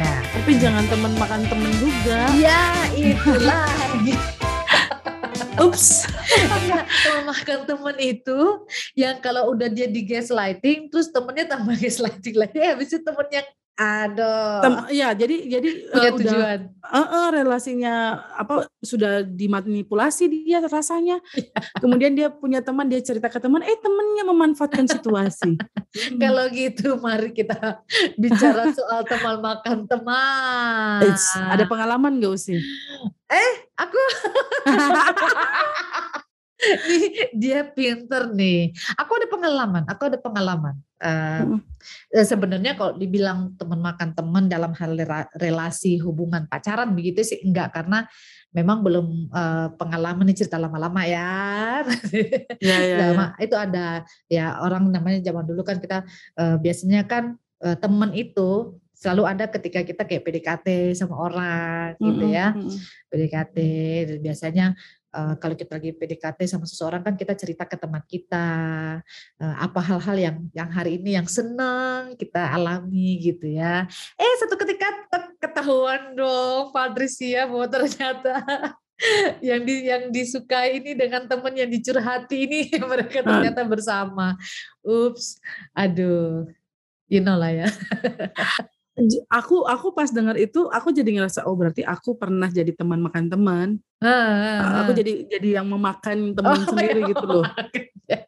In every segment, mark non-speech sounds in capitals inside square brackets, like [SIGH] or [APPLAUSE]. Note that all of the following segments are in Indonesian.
Nah, Tapi jangan temen makan temen juga. ya itu lagi. [LAUGHS] Ups. [LAUGHS] Iya, teman itu yang kalau udah dia di gaslighting, terus temennya tambah [LAUGHS] gaslighting lagi, habis itu temen yang aduh Tem- ya jadi jadi punya eh, udah tujuan. eh, eh, relasinya apa sudah dimanipulasi dia rasanya. Kemudian dia punya teman dia cerita ke teman, eh temennya memanfaatkan situasi. [LAUGHS] Kalau gitu, mari kita bicara soal teman makan teman. Eits, ada pengalaman gak sih? Aku nih [LAUGHS] [LAUGHS] dia pinter nih. Aku ada pengalaman. Aku ada pengalaman. Eh, Mm. eh, Sebenarnya kalau dibilang teman makan teman dalam hal rela- relasi hubungan pacaran begitu sih enggak karena memang belum eh, pengalaman nih cerita lama-lama ya. Ya, [LAUGHS] ya, ya. Lama itu ada ya orang namanya zaman dulu kan kita eh, biasanya kan eh, teman itu selalu ada ketika kita kayak PDKT sama orang gitu ya. PDKT biasanya eh, kalau kita lagi PDKT sama seseorang kan kita cerita ke teman kita eh, apa hal-hal yang yang hari ini yang seneng kita alami gitu ya. Eh satu ketika ketahuan dong Patricia bahwa ternyata [LAUGHS] yang di yang disukai ini dengan teman yang dicurhati ini [LAUGHS] mereka ternyata bersama. Ups, aduh. You know lah ya. [LAUGHS] Aku aku pas dengar itu aku jadi ngerasa oh berarti aku pernah jadi teman makan teman. Aku jadi jadi yang memakan teman Oh, sendiri gitu loh. Ya,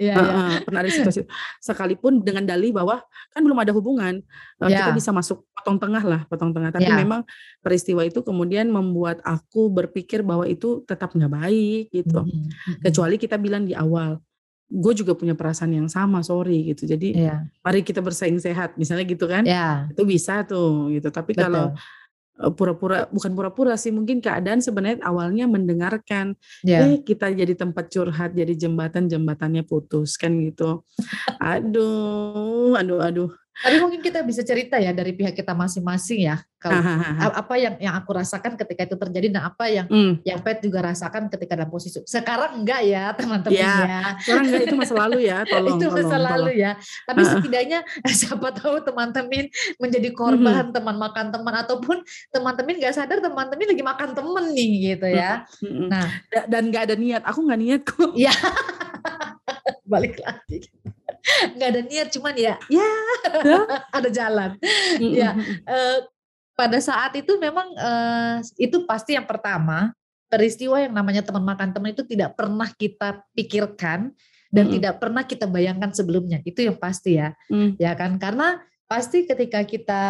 ya. Heeh, pernah ada situasi sekalipun dengan dalih bahwa kan belum ada hubungan eh, kita Ya. bisa masuk potong tengah lah potong tengah tapi Ya. memang peristiwa itu kemudian membuat aku berpikir bahwa itu tetap nggak baik gitu Mhm, mhm. kecuali kita bilang di awal gue juga punya perasaan yang sama sorry gitu. Jadi Iya, mari kita bersaing sehat misalnya gitu kan. Ya, itu bisa tuh gitu. Tapi kalau betul. eh, pura-pura bukan pura-pura sih mungkin keadaan sebenarnya awalnya mendengarkan Ya. eh kita jadi tempat curhat jadi jembatan jembatannya putus kan gitu. [LAUGHS] Aduh aduh aduh Tapi mungkin kita bisa cerita ya dari pihak kita masing-masing ya. Kalau apa yang yang aku rasakan ketika itu terjadi dan apa yang Hmm, yang Pet juga rasakan ketika dalam posisi. Sekarang enggak ya teman-teman Ya, ya. orang enggak itu masa lalu ya [LAUGHS] tolong itu masa tolong, lalu tolong. ya. Tapi Ha-ha. setidaknya [LAUGHS] siapa tahu teman-teman menjadi korban teman makan teman ataupun teman-teman nggak sadar teman-teman lagi makan teman nih gitu ya. Mm-mm. Nah, Da- dan nggak ada niat aku nggak niat kok ya [LAUGHS] balik lagi. Nggak ada niat cuman ya, ya [LAUGHS] ada jalan. Ya. Eh, pada saat itu memang eh, itu pasti yang pertama peristiwa yang namanya teman makan teman itu tidak pernah kita pikirkan dan Mm-mm. tidak pernah kita bayangkan sebelumnya itu yang pasti ya Mm. ya kan karena pasti ketika kita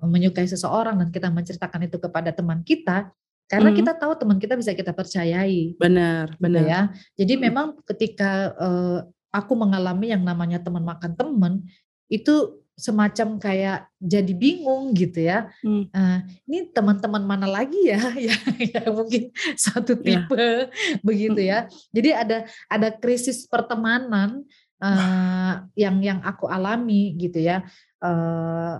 menyukai seseorang dan kita menceritakan itu kepada teman kita karena Mm. kita tahu teman kita bisa kita percayai benar gitu benar ya jadi Mm. memang ketika eh, aku mengalami yang namanya teman makan teman itu semacam kayak jadi bingung gitu ya. Hmm. Eh, ini teman-teman mana lagi ya yang, [LAUGHS] yang mungkin satu Ya. tipe [LAUGHS] begitu ya. Jadi ada ada krisis pertemanan eh, yang yang aku alami gitu ya. Eh,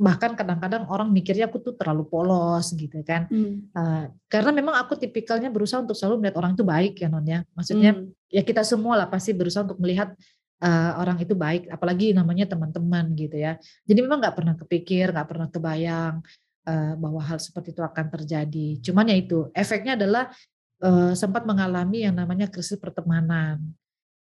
bahkan kadang-kadang orang mikirnya aku tuh terlalu polos gitu kan. Mm. Eh, karena memang aku tipikalnya berusaha untuk selalu melihat orang itu baik ya non ya. Maksudnya Mm. ya kita semua lah pasti berusaha untuk melihat uh, orang itu baik, apalagi namanya teman-teman gitu ya. Jadi memang nggak pernah kepikir, nggak pernah kebayang uh, bahwa hal seperti itu akan terjadi. Cuman ya itu efeknya adalah uh, sempat mengalami yang namanya krisis pertemanan.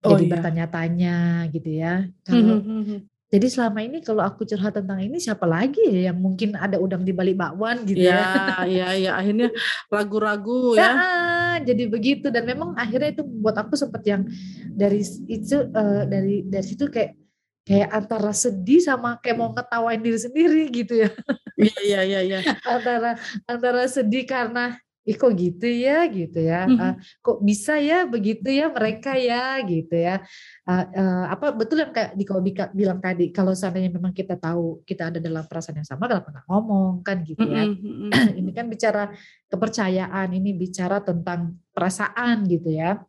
Oh, Jadi iya. bertanya-tanya gitu ya. Kalau Mhm. Jadi selama ini kalau aku curhat tentang ini siapa lagi ya yang mungkin ada udang di balik bakwan gitu ya. ya? ya ya akhirnya ragu-ragu ya. Jadi begitu. Dan memang akhirnya itu buat aku sempat yang dari itu eh, dari dari situ kayak kayak antara sedih sama kayak mau ngetawain diri sendiri gitu ya. Iya iya iya iya. [LAUGHS] Antara antara sedih karena Ih kok gitu ya gitu ya Mhm. Ah, kok bisa ya begitu ya mereka ya gitu ya Ah, eh, apa betul yang kayak di bilang tadi kalau seandainya memang kita tahu kita ada dalam perasaan yang sama kenapa nggak ngomong kan gitu ya Mm-mm, [CLEARS THROAT] mm-mm. ini kan bicara kepercayaan, ini bicara tentang perasaan gitu ya.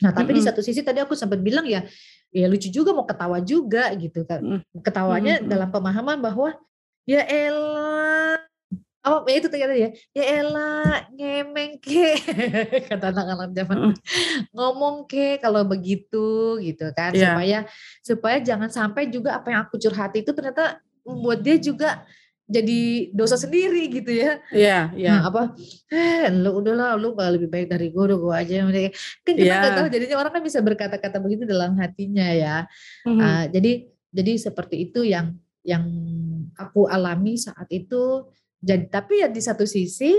Nah, tapi di satu sisi tadi aku sempat bilang ya, ya lucu juga mau ketawa juga gitu kan. Mhm. Ketawanya Mhm mhm. dalam pemahaman bahwa, "Ya elah" oh ya itu tadi ya, "Ya elah ngemeng kek," [LAUGHS] kata anak-anak zaman Heeh. "ngomong kek kalau begitu," gitu kan. Iya. Supaya supaya jangan sampai juga apa yang aku curhat itu ternyata membuat dia juga jadi dosa sendiri gitu ya. Iya Nah iya. apa, "Eh lu udahlah lu nggak lebih baik dari gue, udah gue aja yang udah" kan kita nggak tahu Iya. jadinya orang kan bisa berkata-kata begitu dalam hatinya ya. Mhm. Eee, jadi jadi seperti itu yang yang aku alami saat itu. Jad tapi ya di satu sisi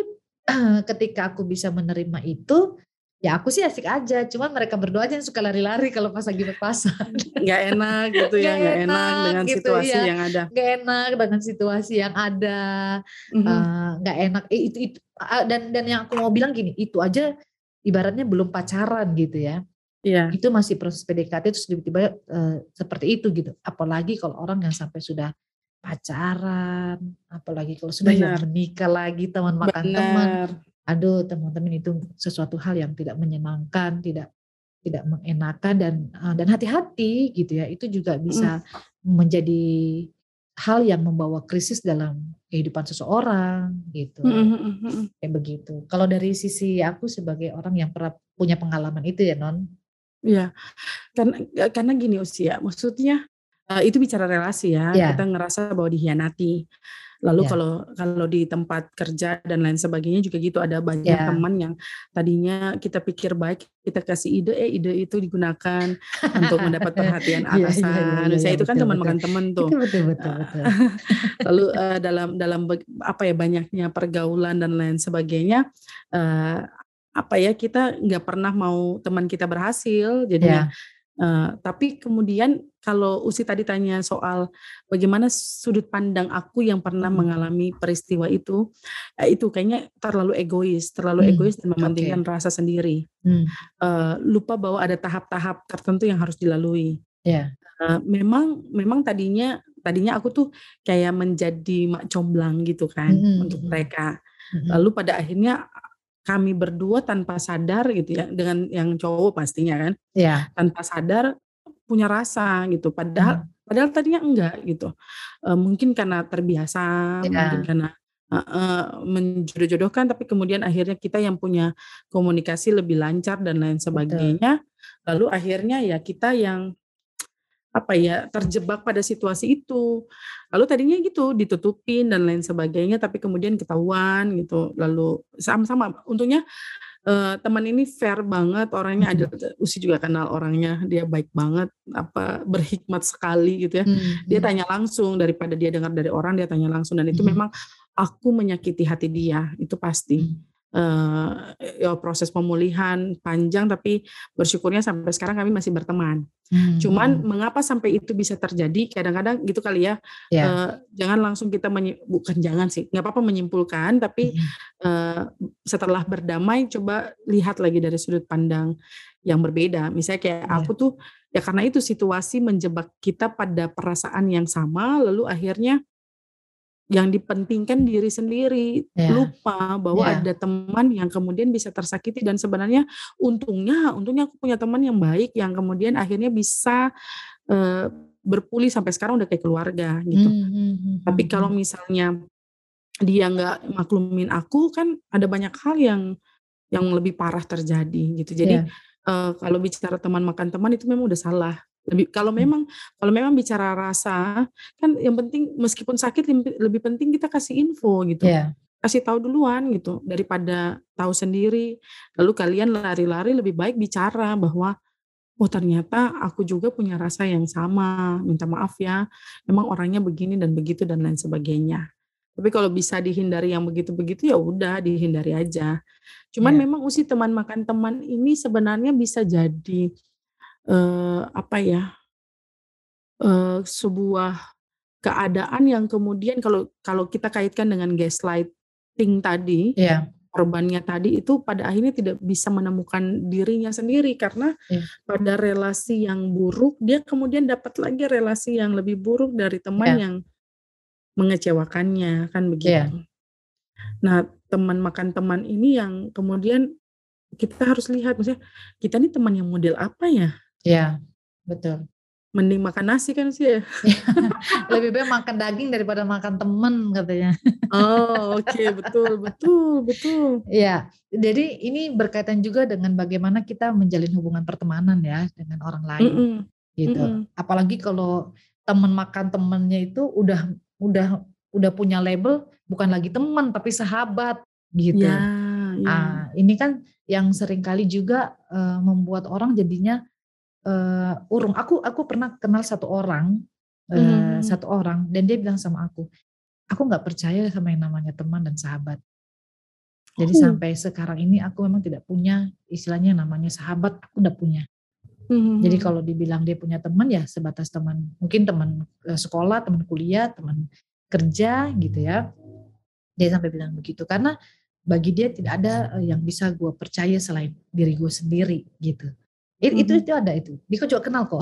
[CLEARS THROAT] ketika aku bisa menerima itu, ya aku sih asik aja, cuman mereka berdua aja yang suka lari-lari kalau pas lagi papasan. [LAUGHS] Nggak enak gitu ya, Nggak enak enak dengan gitu, situasi iya. yang ada. Nggak enak dengan situasi yang ada, Mhm. eee, nggak enak, i itu it a dan dan yang aku mau bilang gini, itu aja ibaratnya belum pacaran gitu ya. Iya. Itu masih proses PDKT terus tiba-tiba, eee, seperti itu gitu. Apalagi kalau orang yang sampai sudah pacaran, apalagi kalau sudah Benar. menikah lagi, teman makan teman. Aduh teman-teman itu sesuatu hal yang tidak menyenangkan, tidak tidak mengenakan dan, eee, dan hati-hati gitu ya. Itu juga bisa Mhm. menjadi hal yang membawa krisis dalam kehidupan seseorang gitu. Mhm mhm mhm. Kayak begitu. Kalau dari sisi aku sebagai orang yang pernah punya pengalaman itu ya Non. Iya. Karena karena gini Usia, maksudnya, eee, itu bicara relasi ya, Iya. kita ngerasa bahwa dikhianati. Lalu Iya. kalau kalau di tempat kerja dan lain sebagainya juga gitu, ada banyak Iya. teman yang tadinya kita pikir baik, kita kasih ide, eh ide itu digunakan untuk mendapat [LAUGHS] perhatian Iya iya iya atasan. iya iya, Misalnya itu kan betul teman betul. makan teman tuh. Itu betul betul Eee, betul. [LAUGHS] lalu, eee, dalam dalam apa ya, banyaknya pergaulan dan lain sebagainya, eee, apa ya, kita nggak pernah mau teman kita berhasil jadinya. Iya. Eee, tapi kemudian kalau Usi tadi tanya soal bagaimana sudut pandang aku yang pernah Mhm. mengalami peristiwa itu, eee, itu kayaknya terlalu egois terlalu Mmm, egois dan mementingkan rasa sendiri. Mmm. Eee, lupa bahwa ada tahap-tahap tertentu yang harus dilalui. Iya. Eee, memang memang tadinya tadinya aku tuh kayak menjadi mak comblang gitu kan Mhm untuk mereka. Lalu pada akhirnya kami berdua tanpa sadar gitu ya, dengan yang cowok pastinya kan, Iya. tanpa sadar punya rasa gitu. Padahal Mmm. padahal tadinya enggak gitu. Eee, mungkin karena terbiasa, mungkin Iya. karena heeh, menjodoh-jodohkan, tapi kemudian akhirnya kita yang punya komunikasi lebih lancar dan lain Betul. sebagainya. Lalu akhirnya ya kita yang apa ya, terjebak pada situasi itu. Lalu tadinya gitu, ditutupin dan lain sebagainya, tapi kemudian ketahuan gitu. Lalu sama-sama untungnya, eee, teman ini fair banget orangnya, ada Mhm. Usi juga kenal orangnya, dia baik banget, apa, berhikmat sekali gitu ya. Mmm, Dia tanya langsung daripada dia dengar dari orang, dia tanya langsung dan itu Mhm. memang aku menyakiti hati dia, itu pasti. Mmm. Eee, ya proses pemulihan panjang, tapi bersyukurnya sampai sekarang kami masih berteman. Mmm, Cuman mengapa sampai itu bisa terjadi, kadang-kadang gitu kali ya, Iya. eee, jangan langsung kita menyi bukan jangan sih, nggak apa-apa menyimpulkan, tapi, Mhm. eee, setelah berdamai coba lihat lagi dari sudut pandang yang berbeda. Misalnya kayak Iya. aku tuh, ya karena itu situasi menjebak kita pada perasaan yang sama, lalu akhirnya yang dipentingkan diri sendiri, Iya. lupa bahwa Iya. ada teman yang kemudian bisa tersakiti dan sebenarnya untungnya untungnya aku punya teman yang baik yang kemudian akhirnya bisa, eee, berpulih sampai sekarang udah kayak keluarga gitu. Mhm mhm Tapi kalau mhm. misalnya dia nggak maklumin aku, kan ada banyak hal yang yang lebih parah terjadi gitu. Jadi, Iya. eee, kalau bicara teman makan teman itu memang udah salah. Lebih kalau Mmm. memang kalau memang bicara rasa, kan yang penting meskipun sakit lebih penting kita kasih info gitu. Iya. Kasih tahu duluan gitu, daripada tahu sendiri, lalu kalian lari-lari lebih baik bicara bahwa, "Oh ternyata aku juga punya rasa yang sama, minta maaf ya, memang orangnya begini dan begitu," dan lain sebagainya. Tapi kalau bisa dihindari yang begitu-begitu, ya udah dihindari aja. Cuman Iya. memang Usi teman makan teman ini sebenarnya bisa jadi, eee, apa ya eee, sebuah keadaan yang kemudian kalau kalau kita kaitkan dengan gaslighting tadi, Iya. korbannya tadi itu pada akhirnya tidak bisa menemukan dirinya sendiri karena Iya. pada relasi yang buruk, dia kemudian dapat lagi relasi yang lebih buruk dari teman Iya. yang mengecewakannya, kan Iya. begitu. Nah, teman makan teman ini yang kemudian kita harus lihat, maksudnya kita nih teman yang model apa ya? Iya, betul. Mending makan nasi kan sih ya? [LAUGHS] Lebih baik makan daging daripada makan temen katanya. Oh, oke, betul betul betul. Iya, jadi ini berkaitan juga dengan bagaimana kita menjalin hubungan pertemanan ya dengan orang lain, Mhm, gitu. mhm. Apalagi kalau teman makan temennya itu udah udah udah punya label bukan lagi teman tapi sahabat, gitu. Ya ya. Ah, ini kan yang sering kali juga, eee, membuat orang jadinya, eee, urung. Aku aku pernah kenal satu orang, mhm. satu orang dan dia bilang sama aku, "Aku nggak percaya sama yang namanya teman dan sahabat." Jadi Oh. sampai sekarang ini aku memang tidak punya istilahnya namanya sahabat, aku nggak punya. Mhm Jadi kalau dibilang dia punya teman ya sebatas teman, mungkin teman, eee, sekolah, teman kuliah, teman kerja gitu ya. Dia sampai bilang begitu, karena bagi dia tidak ada, yang bisa gue percaya selain diri gue sendiri gitu. It itu Mhm. itu ada itu, dia kok juga kenal kok.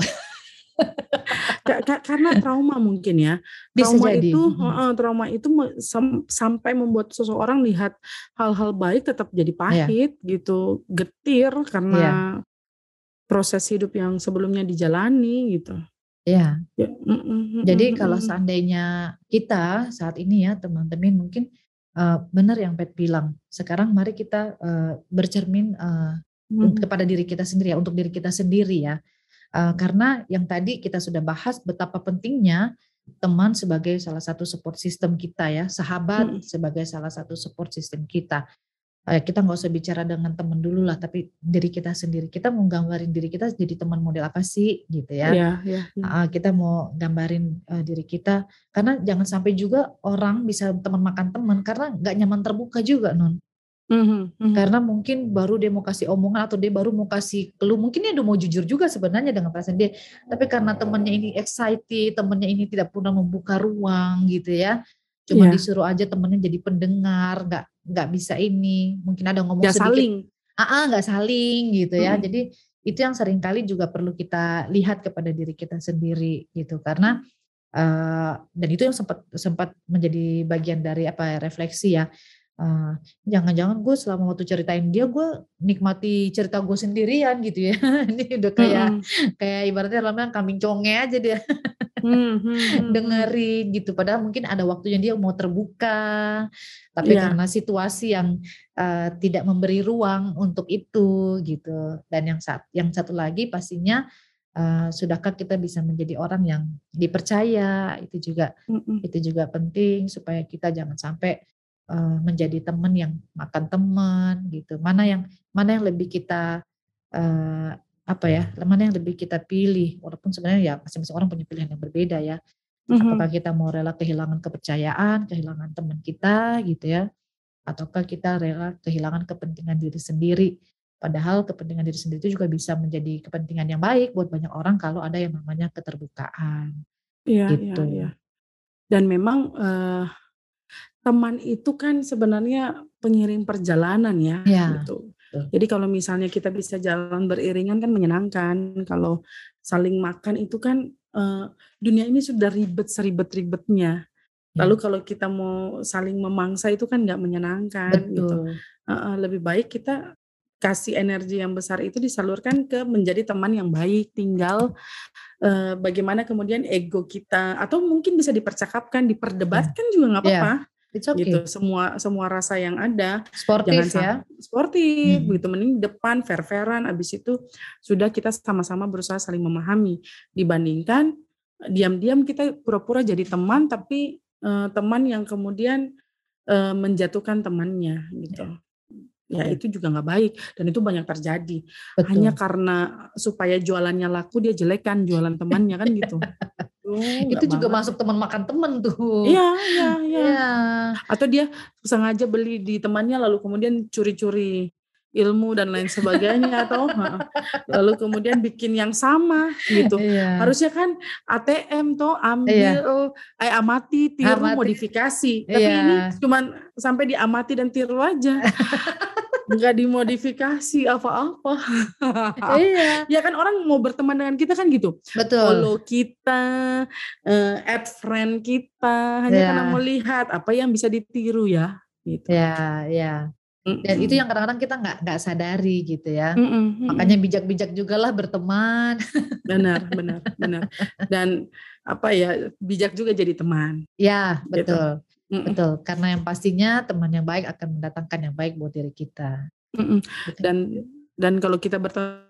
Ka ka karena trauma mungkin ya. Bisa Trauma jadi, itu heeh, trauma itu sam sampai membuat seseorang lihat hal-hal baik tetap jadi Iya. pahit gitu, getir karena proses hidup yang sebelumnya dijalani gitu. Iya. Ya, mhm mhm Jadi kalau seandainya kita saat ini ya teman-teman mungkin, eee, benar yang Pet bilang, sekarang mari kita, eee, bercermin, eee, Mhm. kepada diri kita sendiri ya, untuk diri kita sendiri ya. Eee, karena yang tadi kita sudah bahas betapa pentingnya teman sebagai salah satu support system kita ya, sahabat Mhm. sebagai salah satu support system kita. Eee, kita nggak usah bicara dengan teman dulu lah, tapi diri kita sendiri. Kita mau gambarin diri kita jadi teman model apa sih gitu ya. Iya iya. Heeh, kita mau gambarin, eee, diri kita karena jangan sampai juga orang bisa teman makan teman karena nggak nyaman terbuka juga, Non. Mhm mhm. Karena mungkin baru dia mau kasih omongan atau dia baru mau kasih clue, mungkin dia udah mau jujur juga sebenarnya dengan perasaan dia, tapi karena temannya ini excited, temannya ini tidak pernah membuka ruang gitu ya, cuma Iya. disuruh aja temennya jadi pendengar, nggak nggak bisa ini, mungkin ada ngomong Nggak sedikit saling. heeh, nggak saling gitu ya. Mhm. Jadi itu yang sering kali juga perlu kita lihat kepada diri kita sendiri gitu, karena, eee, dan itu yang sempat sempat menjadi bagian dari apa refleksi ya, eee, jangan-jangan gue selama waktu ceritain dia, gue nikmati cerita gue sendirian gitu ya. [LAUGHS] Ini udah kayak Mhm. kayak ibaratnya bilang kambing conge aja dia. Mhm mhm. Dengerin gitu, padahal mungkin ada waktunya dia mau terbuka, tapi Iya. karena situasi yang, eee, tidak memberi ruang untuk itu gitu. Dan yang sat yang satu lagi pastinya, eee, sudahkah kita bisa menjadi orang yang dipercaya, itu juga Mhm. itu juga penting supaya kita jangan sampai, eee, menjadi teman yang makan teman gitu. Mana yang mana yang lebih kita, eee, apa ya, mana yang lebih kita pilih, walaupun sebenarnya ya masing-masing orang punya pilihan yang berbeda ya. Apakah Mhm. kita mau rela kehilangan kepercayaan, kehilangan teman kita gitu ya, ataukah kita rela kehilangan kepentingan diri sendiri. Padahal kepentingan diri sendiri itu juga bisa menjadi kepentingan yang baik buat banyak orang kalau ada yang namanya keterbukaan, Iya iya gitu. iya. Dan memang, eee, teman itu kan sebenarnya pengiring perjalanan ya, Iya, gitu. Jadi kalau misalnya kita bisa jalan beriringan kan menyenangkan, kalau saling makan itu kan, eee, dunia ini sudah ribet seribet-ribetnya. Lalu Iya. kalau kita mau saling memangsa itu kan nggak menyenangkan gitu. Betul. Heeh, lebih baik kita kasih energi yang besar itu disalurkan ke menjadi teman yang baik, tinggal, eee, bagaimana kemudian ego kita atau mungkin bisa dipercakapkan, Iya. diperdebatkan juga nggak Iya, apa-apa, it's gitu. okay. Semua semua rasa yang ada, Sportif jangan ya. sportif Mhm. gitu, mending depan fair-fairan, habis itu sudah kita sama-sama berusaha saling memahami, dibandingkan diam-diam kita pura-pura jadi teman tapi, eee, teman yang kemudian, eee, menjatuhkan temannya gitu. Ya Iya. itu juga nggak baik dan itu banyak terjadi. Hanya Betul. karena supaya jualannya laku dia jelekkan jualan temannya kan gitu. [LAUGHS] Nggak Itu juga masuk teman makan teman tuh. Iya iya iya. Iya. Atau dia sengaja beli di temannya lalu kemudian curi-curi ilmu dan lain sebagainya atau lalu kemudian bikin yang sama gitu. Iya. Harusnya kan ATM toh Iya. ambil, eh, amati, tiru, Amati. modifikasi. Tapi ini Iya. cuman sampai diamati dan tiru aja. [LAUGHS] Nggak dimodifikasi apa-apa. [LAUGHS] Iya. Ya kan orang mau berteman dengan kita kan gitu. Betul. Follow kita, eee, add friend kita, hanya karena Iya. mau lihat apa yang bisa ditiru ya, gitu. Iya iya. Dan itu yang kadang-kadang kita nggak nggak sadari gitu ya. Mm-mm. Makanya bijak-bijak juga lah berteman. [LAUGHS] benar, benar, benar. Dan apa ya bijak juga jadi teman. ya Gitu. Betul, Mm-mm, betul. Karena yang pastinya teman yang baik akan mendatangkan yang baik buat diri kita. mm-mm. Gitu. Dan dan kalau kita berteman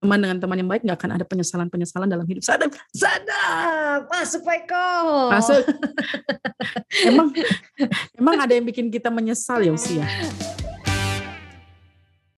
dengan teman yang baik nggak akan ada penyesalan-penyesalan dalam hidup. Sadar, Sadap, masuk Peko. [LAUGHS] masuk. emang emang ada yang bikin kita menyesal ya usia.